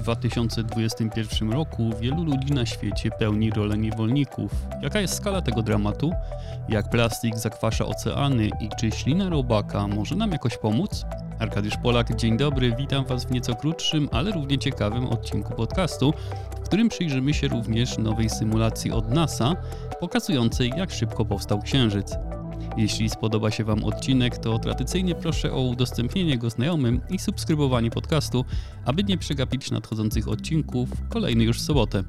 2021 roku wielu ludzi na świecie pełni rolę niewolników. Jaka jest skala tego dramatu? Jak plastik zakwasza oceany i czy ślina robaka może nam jakoś pomóc? Arkadiusz Polak, dzień dobry, witam Was w nieco krótszym, ale równie ciekawym odcinku podcastu, w którym przyjrzymy się również nowej symulacji od NASA, pokazującej jak szybko powstał Księżyc. Jeśli spodoba się Wam odcinek, to tradycyjnie proszę o udostępnienie go znajomym i subskrybowanie podcastu, aby nie przegapić nadchodzących odcinków, kolejny już w sobotę.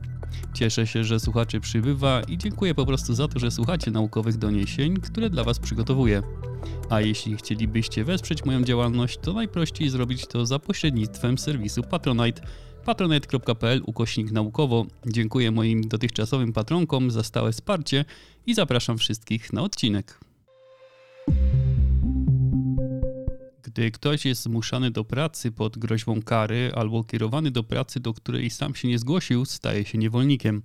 Cieszę się, że słuchaczy przybywa i dziękuję po prostu za to, że słuchacie naukowych doniesień, które dla Was przygotowuję. A jeśli chcielibyście wesprzeć moją działalność, to najprościej zrobić to za pośrednictwem serwisu Patronite patronite.pl ukośnik naukowo. Dziękuję moim dotychczasowym patronkom za stałe wsparcie i zapraszam wszystkich na odcinek. Gdy ktoś jest zmuszany do pracy pod groźbą kary albo kierowany do pracy, do której sam się nie zgłosił, staje się niewolnikiem.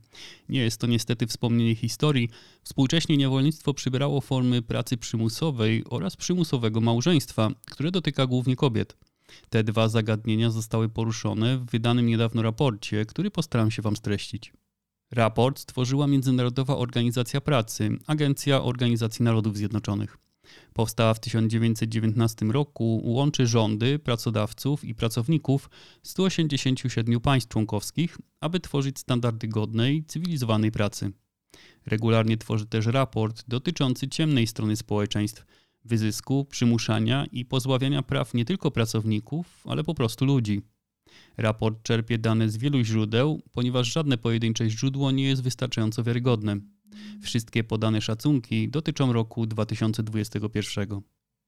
Nie jest to niestety wspomnienie historii. Współcześnie niewolnictwo przybrało formy pracy przymusowej oraz przymusowego małżeństwa, które dotyka głównie kobiet. Te dwa zagadnienia zostały poruszone w wydanym niedawno raporcie, który postaram się Wam streścić. Raport stworzyła Międzynarodowa Organizacja Pracy, Agencja Organizacji Narodów Zjednoczonych. Powstała w 1919 roku, łączy rządy, pracodawców i pracowników 187 państw członkowskich, aby tworzyć standardy godnej, cywilizowanej pracy. Regularnie tworzy też raport dotyczący ciemnej strony społeczeństw, wyzysku, przymuszania i pozbawiania praw nie tylko pracowników, ale po prostu ludzi. Raport czerpie dane z wielu źródeł, ponieważ żadne pojedyncze źródło nie jest wystarczająco wiarygodne. Wszystkie podane szacunki dotyczą roku 2021.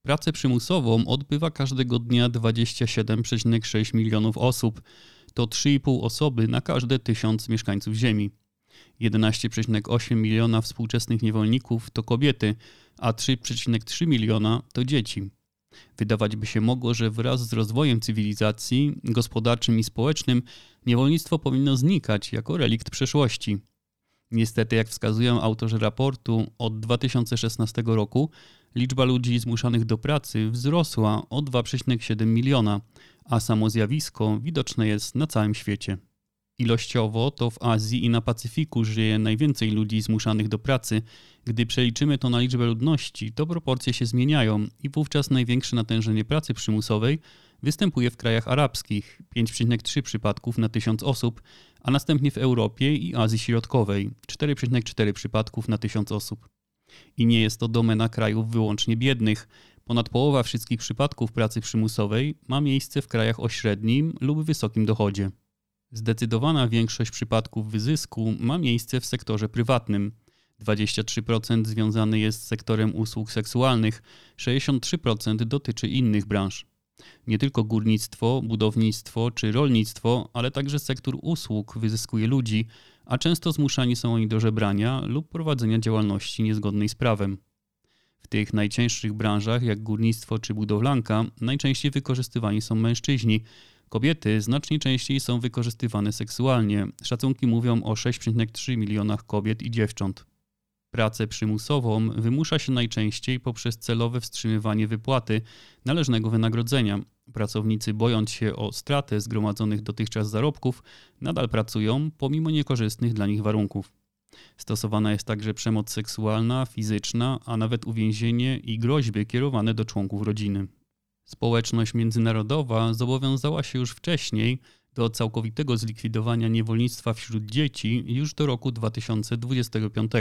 Pracę przymusową odbywa każdego dnia 27,6 milionów osób. To 3,5 osoby na każde tysiąc mieszkańców Ziemi. 11,8 miliona współczesnych niewolników to kobiety, a 3,3 miliona to dzieci. Wydawać by się mogło, że wraz z rozwojem cywilizacji gospodarczym i społecznym niewolnictwo powinno znikać jako relikt przeszłości. Niestety, jak wskazują autorzy raportu, od 2016 roku liczba ludzi zmuszanych do pracy wzrosła o 2,7 miliona, a samo zjawisko widoczne jest na całym świecie. Ilościowo to w Azji i na Pacyfiku żyje najwięcej ludzi zmuszanych do pracy. Gdy przeliczymy to na liczbę ludności, to proporcje się zmieniają i wówczas największe natężenie pracy przymusowej występuje w krajach arabskich 5,3 przypadków na 1000 osób, a następnie w Europie i Azji Środkowej 4,4 przypadków na 1000 osób. I nie jest to domena krajów wyłącznie biednych. Ponad połowa wszystkich przypadków pracy przymusowej ma miejsce w krajach o średnim lub wysokim dochodzie. Zdecydowana większość przypadków wyzysku ma miejsce w sektorze prywatnym. 23% związany jest z sektorem usług seksualnych, 63% dotyczy innych branż. Nie tylko górnictwo, budownictwo czy rolnictwo, ale także sektor usług wyzyskuje ludzi, a często zmuszani są oni do żebrania lub prowadzenia działalności niezgodnej z prawem. W tych najcięższych branżach, jak górnictwo czy budowlanka, najczęściej wykorzystywani są mężczyźni, Kobiety znacznie częściej są wykorzystywane seksualnie. Szacunki mówią o 6,3 milionach kobiet i dziewcząt. Pracę przymusową wymusza się najczęściej poprzez celowe wstrzymywanie wypłaty należnego wynagrodzenia. Pracownicy, bojąc się o stratę zgromadzonych dotychczas zarobków, nadal pracują pomimo niekorzystnych dla nich warunków. Stosowana jest także przemoc seksualna, fizyczna, a nawet uwięzienie i groźby kierowane do członków rodziny. Społeczność międzynarodowa zobowiązała się już wcześniej do całkowitego zlikwidowania niewolnictwa wśród dzieci już do roku 2025.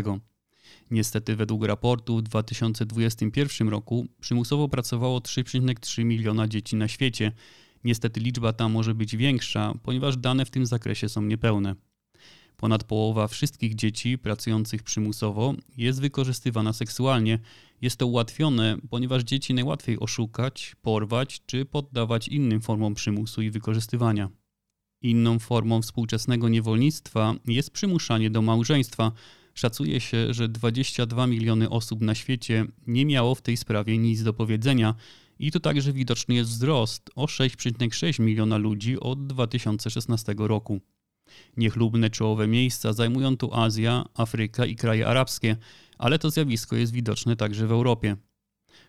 Niestety według raportu w 2021 roku przymusowo pracowało 3,3 miliona dzieci na świecie. Niestety liczba ta może być większa, ponieważ dane w tym zakresie są niepełne. Ponad połowa wszystkich dzieci pracujących przymusowo jest wykorzystywana seksualnie. Jest to ułatwione, ponieważ dzieci najłatwiej oszukać, porwać czy poddawać innym formom przymusu i wykorzystywania. Inną formą współczesnego niewolnictwa jest przymuszanie do małżeństwa. Szacuje się, że 22 miliony osób na świecie nie miało w tej sprawie nic do powiedzenia i tu także widoczny jest wzrost o 6,6 miliona ludzi od 2016 roku. Niechlubne czołowe miejsca zajmują tu Azja, Afryka i kraje arabskie, ale to zjawisko jest widoczne także w Europie.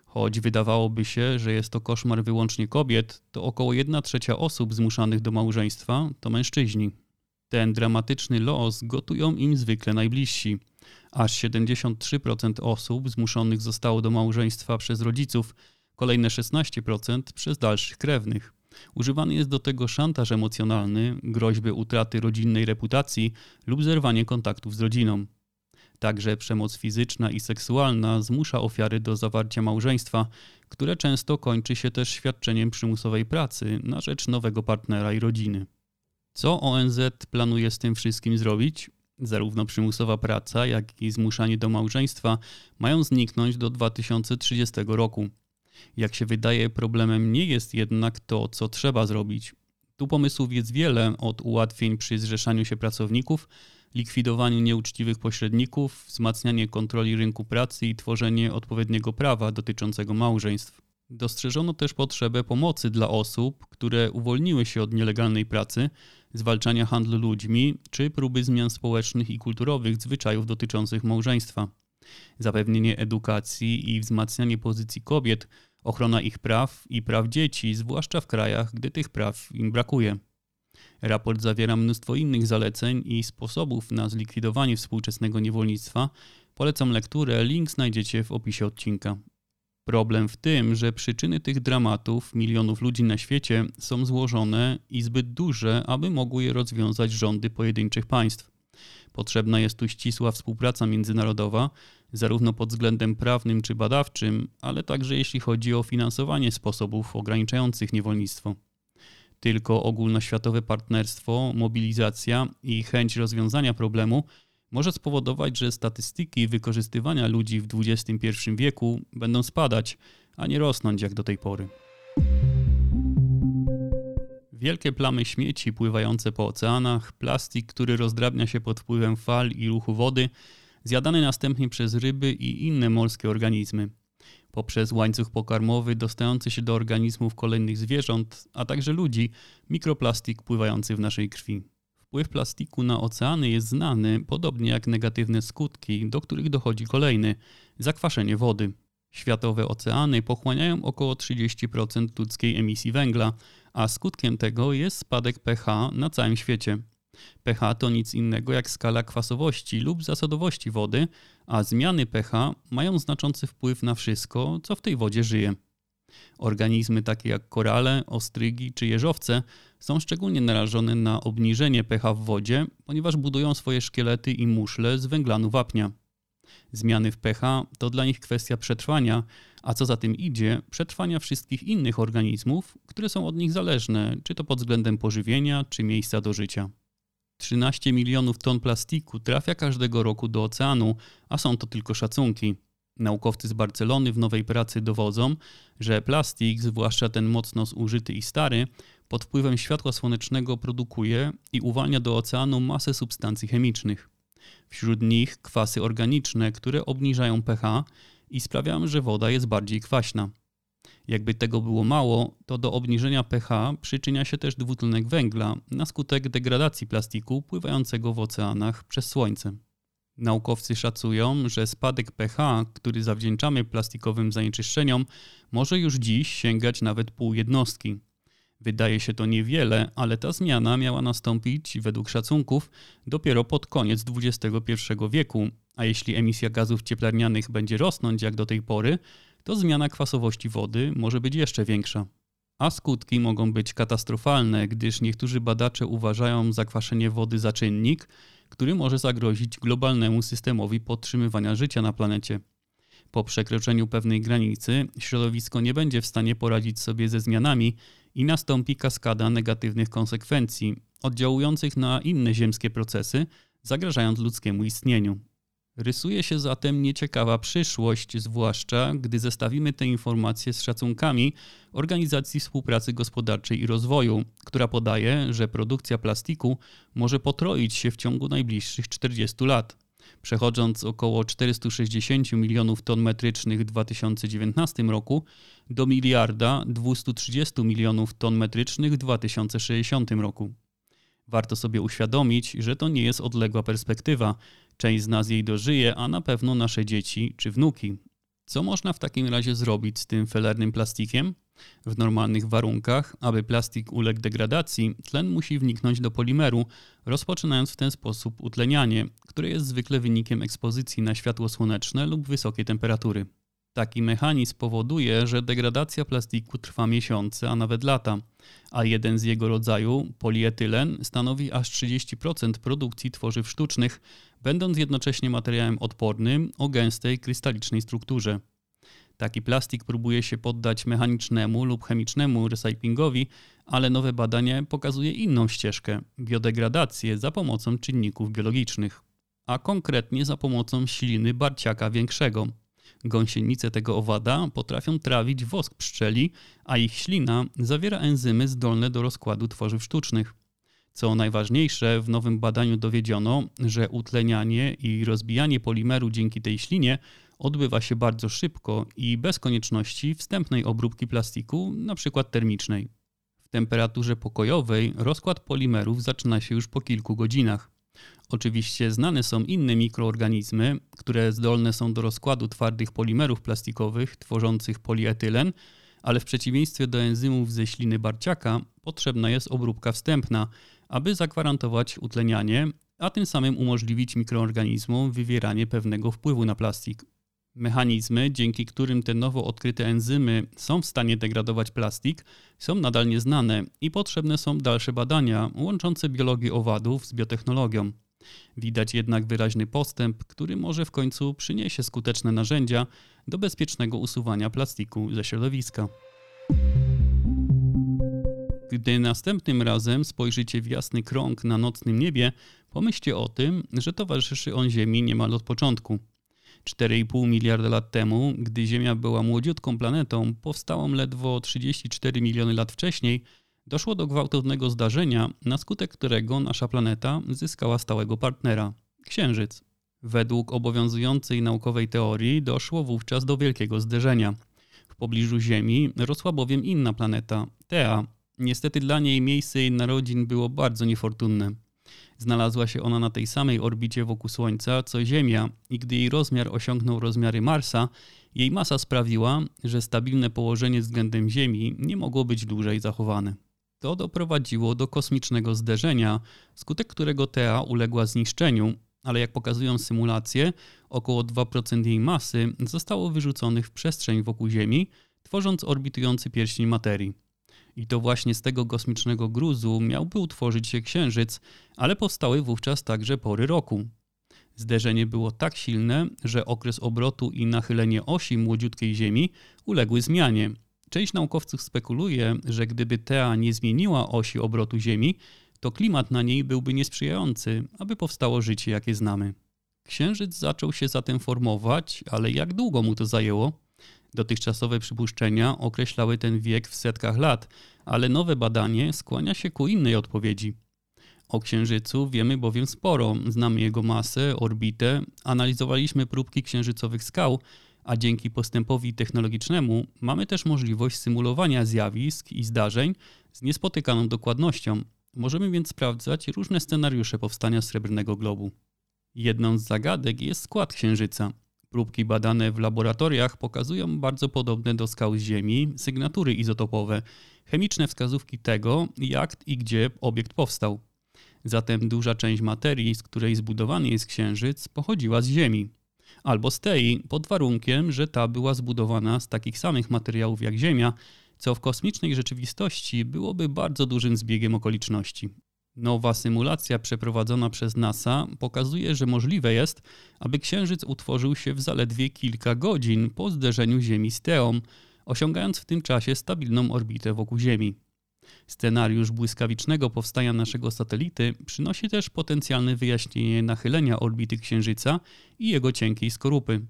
Choć wydawałoby się, że jest to koszmar wyłącznie kobiet, to około 1 trzecia osób zmuszanych do małżeństwa to mężczyźni. Ten dramatyczny los gotują im zwykle najbliżsi. Aż 73% osób zmuszonych zostało do małżeństwa przez rodziców, kolejne 16% przez dalszych krewnych. Używany jest do tego szantaż emocjonalny, groźby utraty rodzinnej reputacji lub zerwanie kontaktów z rodziną. Także przemoc fizyczna i seksualna zmusza ofiary do zawarcia małżeństwa, które często kończy się też świadczeniem przymusowej pracy na rzecz nowego partnera i rodziny. Co ONZ planuje z tym wszystkim zrobić? Zarówno przymusowa praca, jak i zmuszanie do małżeństwa mają zniknąć do 2030 roku. Jak się wydaje, problemem nie jest jednak to, co trzeba zrobić. Tu pomysłów jest wiele, od ułatwień przy zrzeszaniu się pracowników, likwidowaniu nieuczciwych pośredników, wzmacnianie kontroli rynku pracy i tworzenie odpowiedniego prawa dotyczącego małżeństw. Dostrzeżono też potrzebę pomocy dla osób, które uwolniły się od nielegalnej pracy, zwalczania handlu ludźmi czy próby zmian społecznych i kulturowych zwyczajów dotyczących małżeństwa. Zapewnienie edukacji i wzmacnianie pozycji kobiet, ochrona ich praw i praw dzieci, zwłaszcza w krajach, gdy tych praw im brakuje. Raport zawiera mnóstwo innych zaleceń i sposobów na zlikwidowanie współczesnego niewolnictwa. Polecam lekturę, link znajdziecie w opisie odcinka. Problem w tym, że przyczyny tych dramatów milionów ludzi na świecie są złożone i zbyt duże, aby mogły je rozwiązać rządy pojedynczych państw. Potrzebna jest tu ścisła współpraca międzynarodowa, zarówno pod względem prawnym czy badawczym, ale także jeśli chodzi o finansowanie sposobów ograniczających niewolnictwo. Tylko ogólnoświatowe partnerstwo, mobilizacja i chęć rozwiązania problemu może spowodować, że statystyki wykorzystywania ludzi w XXI wieku będą spadać, a nie rosnąć jak do tej pory. Wielkie plamy śmieci pływające po oceanach, plastik, który rozdrabnia się pod wpływem fal i ruchu wody, zjadany następnie przez ryby i inne morskie organizmy. Poprzez łańcuch pokarmowy dostający się do organizmów kolejnych zwierząt, a także ludzi, mikroplastik pływający w naszej krwi. Wpływ plastiku na oceany jest znany, podobnie jak negatywne skutki, do których dochodzi kolejny zakwaszenie wody. Światowe oceany pochłaniają około 30% ludzkiej emisji węgla, a skutkiem tego jest spadek pH na całym świecie. pH to nic innego jak skala kwasowości lub zasadowości wody, a zmiany pH mają znaczący wpływ na wszystko, co w tej wodzie żyje. Organizmy takie jak korale, ostrygi czy jeżowce są szczególnie narażone na obniżenie pH w wodzie, ponieważ budują swoje szkielety i muszle z węglanu wapnia. Zmiany w pH to dla nich kwestia przetrwania, a co za tym idzie, przetrwania wszystkich innych organizmów, które są od nich zależne, czy to pod względem pożywienia, czy miejsca do życia. 13 milionów ton plastiku trafia każdego roku do oceanu, a są to tylko szacunki. Naukowcy z Barcelony w nowej pracy dowodzą, że plastik, zwłaszcza ten mocno zużyty i stary, pod wpływem światła słonecznego produkuje i uwalnia do oceanu masę substancji chemicznych. Wśród nich kwasy organiczne, które obniżają pH i sprawiają, że woda jest bardziej kwaśna. Jakby tego było mało, to do obniżenia pH przyczynia się też dwutlenek węgla na skutek degradacji plastiku pływającego w oceanach przez słońce. Naukowcy szacują, że spadek pH, który zawdzięczamy plastikowym zanieczyszczeniom, może już dziś sięgać nawet pół jednostki. Wydaje się to niewiele, ale ta zmiana miała nastąpić, według szacunków, dopiero pod koniec XXI wieku, a jeśli emisja gazów cieplarnianych będzie rosnąć jak do tej pory, to zmiana kwasowości wody może być jeszcze większa. A skutki mogą być katastrofalne, gdyż niektórzy badacze uważają zakwaszenie wody za czynnik, który może zagrozić globalnemu systemowi podtrzymywania życia na planecie. Po przekroczeniu pewnej granicy środowisko nie będzie w stanie poradzić sobie ze zmianami i nastąpi kaskada negatywnych konsekwencji oddziałujących na inne ziemskie procesy, zagrażając ludzkiemu istnieniu. Rysuje się zatem nieciekawa przyszłość, zwłaszcza gdy zestawimy te informacje z szacunkami Organizacji Współpracy Gospodarczej i Rozwoju, która podaje, że produkcja plastiku może potroić się w ciągu najbliższych 40 lat, przechodząc około 460 milionów ton metrycznych w 2019 roku do miliarda 230 milionów ton metrycznych w 2060 roku. Warto sobie uświadomić, że to nie jest odległa perspektywa. Część z nas jej dożyje, a na pewno nasze dzieci czy wnuki. Co można w takim razie zrobić z tym felernym plastikiem? W normalnych warunkach, aby plastik uległ degradacji, tlen musi wniknąć do polimeru, rozpoczynając w ten sposób utlenianie, które jest zwykle wynikiem ekspozycji na światło słoneczne lub wysokie temperatury. Taki mechanizm powoduje, że degradacja plastiku trwa miesiące, a nawet lata, a jeden z jego rodzaju, polietylen, stanowi aż 30% produkcji tworzyw sztucznych, będąc jednocześnie materiałem odpornym o gęstej, krystalicznej strukturze. Taki plastik próbuje się poddać mechanicznemu lub chemicznemu recyklingowi, ale nowe badanie pokazuje inną ścieżkę biodegradację za pomocą czynników biologicznych, a konkretnie za pomocą śliny barciaka większego. Gąsienice tego owada potrafią trawić wosk pszczeli, a ich ślina zawiera enzymy zdolne do rozkładu tworzyw sztucznych. Co najważniejsze, w nowym badaniu dowiedziono, że utlenianie i rozbijanie polimeru dzięki tej ślinie odbywa się bardzo szybko i bez konieczności wstępnej obróbki plastiku, np. termicznej. W temperaturze pokojowej rozkład polimerów zaczyna się już po kilku godzinach. Oczywiście znane są inne mikroorganizmy, które zdolne są do rozkładu twardych polimerów plastikowych tworzących polietylen, ale w przeciwieństwie do enzymów ze śliny barciaka potrzebna jest obróbka wstępna, aby zagwarantować utlenianie, a tym samym umożliwić mikroorganizmom wywieranie pewnego wpływu na plastik. Mechanizmy, dzięki którym te nowo odkryte enzymy są w stanie degradować plastik, są nadal nieznane i potrzebne są dalsze badania łączące biologię owadów z biotechnologią. Widać jednak wyraźny postęp, który może w końcu przyniesie skuteczne narzędzia do bezpiecznego usuwania plastiku ze środowiska. Gdy następnym razem spojrzycie w jasny krąg na nocnym niebie, pomyślcie o tym, że towarzyszy on Ziemi niemal od początku. 4,5 miliarda lat temu, gdy Ziemia była młodziutką planetą, powstałą ledwo 34 miliony lat wcześniej, doszło do gwałtownego zdarzenia, na skutek którego nasza planeta zyskała stałego partnera Księżyc. Według obowiązującej naukowej teorii doszło wówczas do wielkiego zderzenia. W pobliżu Ziemi rosła bowiem inna planeta, Tea. Niestety dla niej miejsce jej narodzin było bardzo niefortunne. Znalazła się ona na tej samej orbicie wokół Słońca co Ziemia i gdy jej rozmiar osiągnął rozmiary Marsa, jej masa sprawiła, że stabilne położenie względem Ziemi nie mogło być dłużej zachowane. To doprowadziło do kosmicznego zderzenia, skutek którego Tea uległa zniszczeniu, ale jak pokazują symulacje, około 2% jej masy zostało wyrzuconych w przestrzeń wokół Ziemi, tworząc orbitujący pierścień materii. I to właśnie z tego kosmicznego gruzu miałby utworzyć się Księżyc, ale powstały wówczas także pory roku. Zderzenie było tak silne, że okres obrotu i nachylenie osi młodziutkiej Ziemi uległy zmianie. Część naukowców spekuluje, że gdyby Tea nie zmieniła osi obrotu Ziemi, to klimat na niej byłby niesprzyjający, aby powstało życie, jakie znamy. Księżyc zaczął się zatem formować, ale jak długo mu to zajęło? Dotychczasowe przypuszczenia określały ten wiek w setkach lat, ale nowe badanie skłania się ku innej odpowiedzi. O Księżycu wiemy bowiem sporo, znamy jego masę, orbitę, analizowaliśmy próbki księżycowych skał, a dzięki postępowi technologicznemu mamy też możliwość symulowania zjawisk i zdarzeń z niespotykaną dokładnością. Możemy więc sprawdzać różne scenariusze powstania srebrnego globu. Jedną z zagadek jest skład Księżyca. Próbki badane w laboratoriach pokazują bardzo podobne do skał Ziemi sygnatury izotopowe, chemiczne wskazówki tego, jak i gdzie obiekt powstał. Zatem duża część materii, z której zbudowany jest Księżyc, pochodziła z Ziemi. Albo z tej, pod warunkiem, że ta była zbudowana z takich samych materiałów jak Ziemia, co w kosmicznej rzeczywistości byłoby bardzo dużym zbiegiem okoliczności. Nowa symulacja przeprowadzona przez NASA pokazuje, że możliwe jest, aby Księżyc utworzył się w zaledwie kilka godzin po zderzeniu Ziemi z Teą, osiągając w tym czasie stabilną orbitę wokół Ziemi. Scenariusz błyskawicznego powstania naszego satelity przynosi też potencjalne wyjaśnienie nachylenia orbity Księżyca i jego cienkiej skorupy.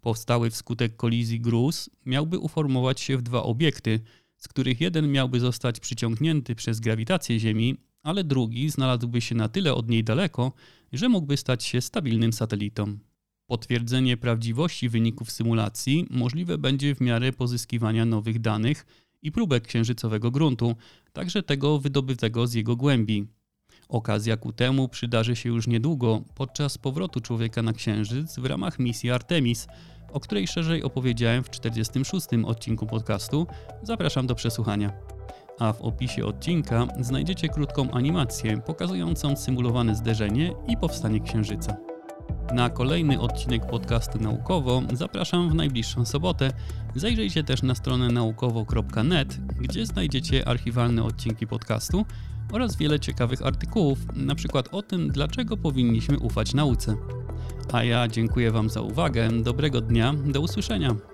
Powstały wskutek kolizji gruz miałby uformować się w dwa obiekty, z których jeden miałby zostać przyciągnięty przez grawitację Ziemi, ale drugi znalazłby się na tyle od niej daleko, że mógłby stać się stabilnym satelitą. Potwierdzenie prawdziwości wyników symulacji możliwe będzie w miarę pozyskiwania nowych danych i próbek księżycowego gruntu, także tego wydobytego z jego głębi. Okazja ku temu przydarzy się już niedługo podczas powrotu człowieka na Księżyc w ramach misji Artemis, o której szerzej opowiedziałem w 46 odcinku podcastu. Zapraszam do przesłuchania. A w opisie odcinka znajdziecie krótką animację pokazującą symulowane zderzenie i powstanie Księżyca. Na kolejny odcinek podcastu Naukowo zapraszam w najbliższą sobotę. Zajrzyjcie też na stronę naukowo.net, gdzie znajdziecie archiwalne odcinki podcastu oraz wiele ciekawych artykułów, przykład o tym, dlaczego powinniśmy ufać nauce. A ja dziękuję Wam za uwagę, dobrego dnia, do usłyszenia.